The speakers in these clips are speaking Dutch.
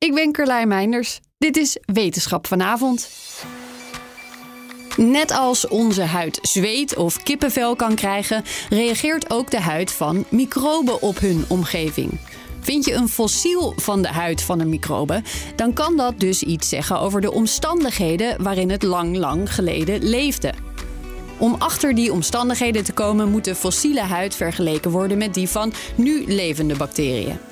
Ik ben Carlijn Meinders. Dit is Wetenschap vanavond. Net als onze huid zweet of kippenvel kan krijgen, reageert ook de huid van microben op hun omgeving. Vind je een fossiel van de huid van een microbe, dan kan dat dus iets zeggen over de omstandigheden waarin het lang, lang geleden leefde. Om achter die omstandigheden te komen, moet de fossiele huid vergeleken worden met die van nu levende bacteriën.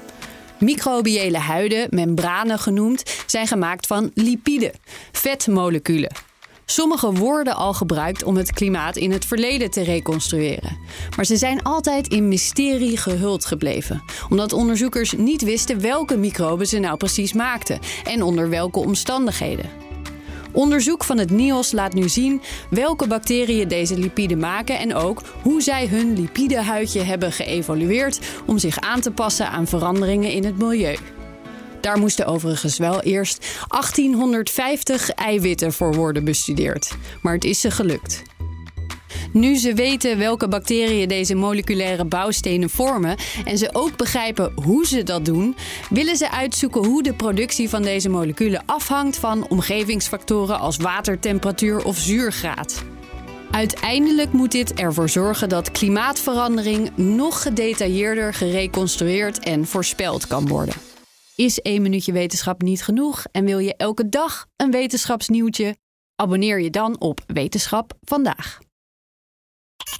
Microbiële huiden, membranen genoemd, zijn gemaakt van lipiden, vetmoleculen. Sommige worden al gebruikt om het klimaat in het verleden te reconstrueren. Maar ze zijn altijd in mysterie gehuld gebleven, omdat onderzoekers niet wisten welke microben ze nou precies maakten en onder welke omstandigheden. Onderzoek van het NIOS laat nu zien welke bacteriën deze lipiden maken en ook hoe zij hun lipidehuidje hebben geëvolueerd om zich aan te passen aan veranderingen in het milieu. Daar moesten overigens wel eerst 1850 eiwitten voor worden bestudeerd, maar het is ze gelukt. Nu ze weten welke bacteriën deze moleculaire bouwstenen vormen en ze ook begrijpen hoe ze dat doen, willen ze uitzoeken hoe de productie van deze moleculen afhangt van omgevingsfactoren als watertemperatuur of zuurgraad. Uiteindelijk moet dit ervoor zorgen dat klimaatverandering nog gedetailleerder gereconstrueerd en voorspeld kan worden. Is één minuutje wetenschap niet genoeg en wil je elke dag een wetenschapsnieuwtje? Abonneer je dan op Wetenschap vandaag.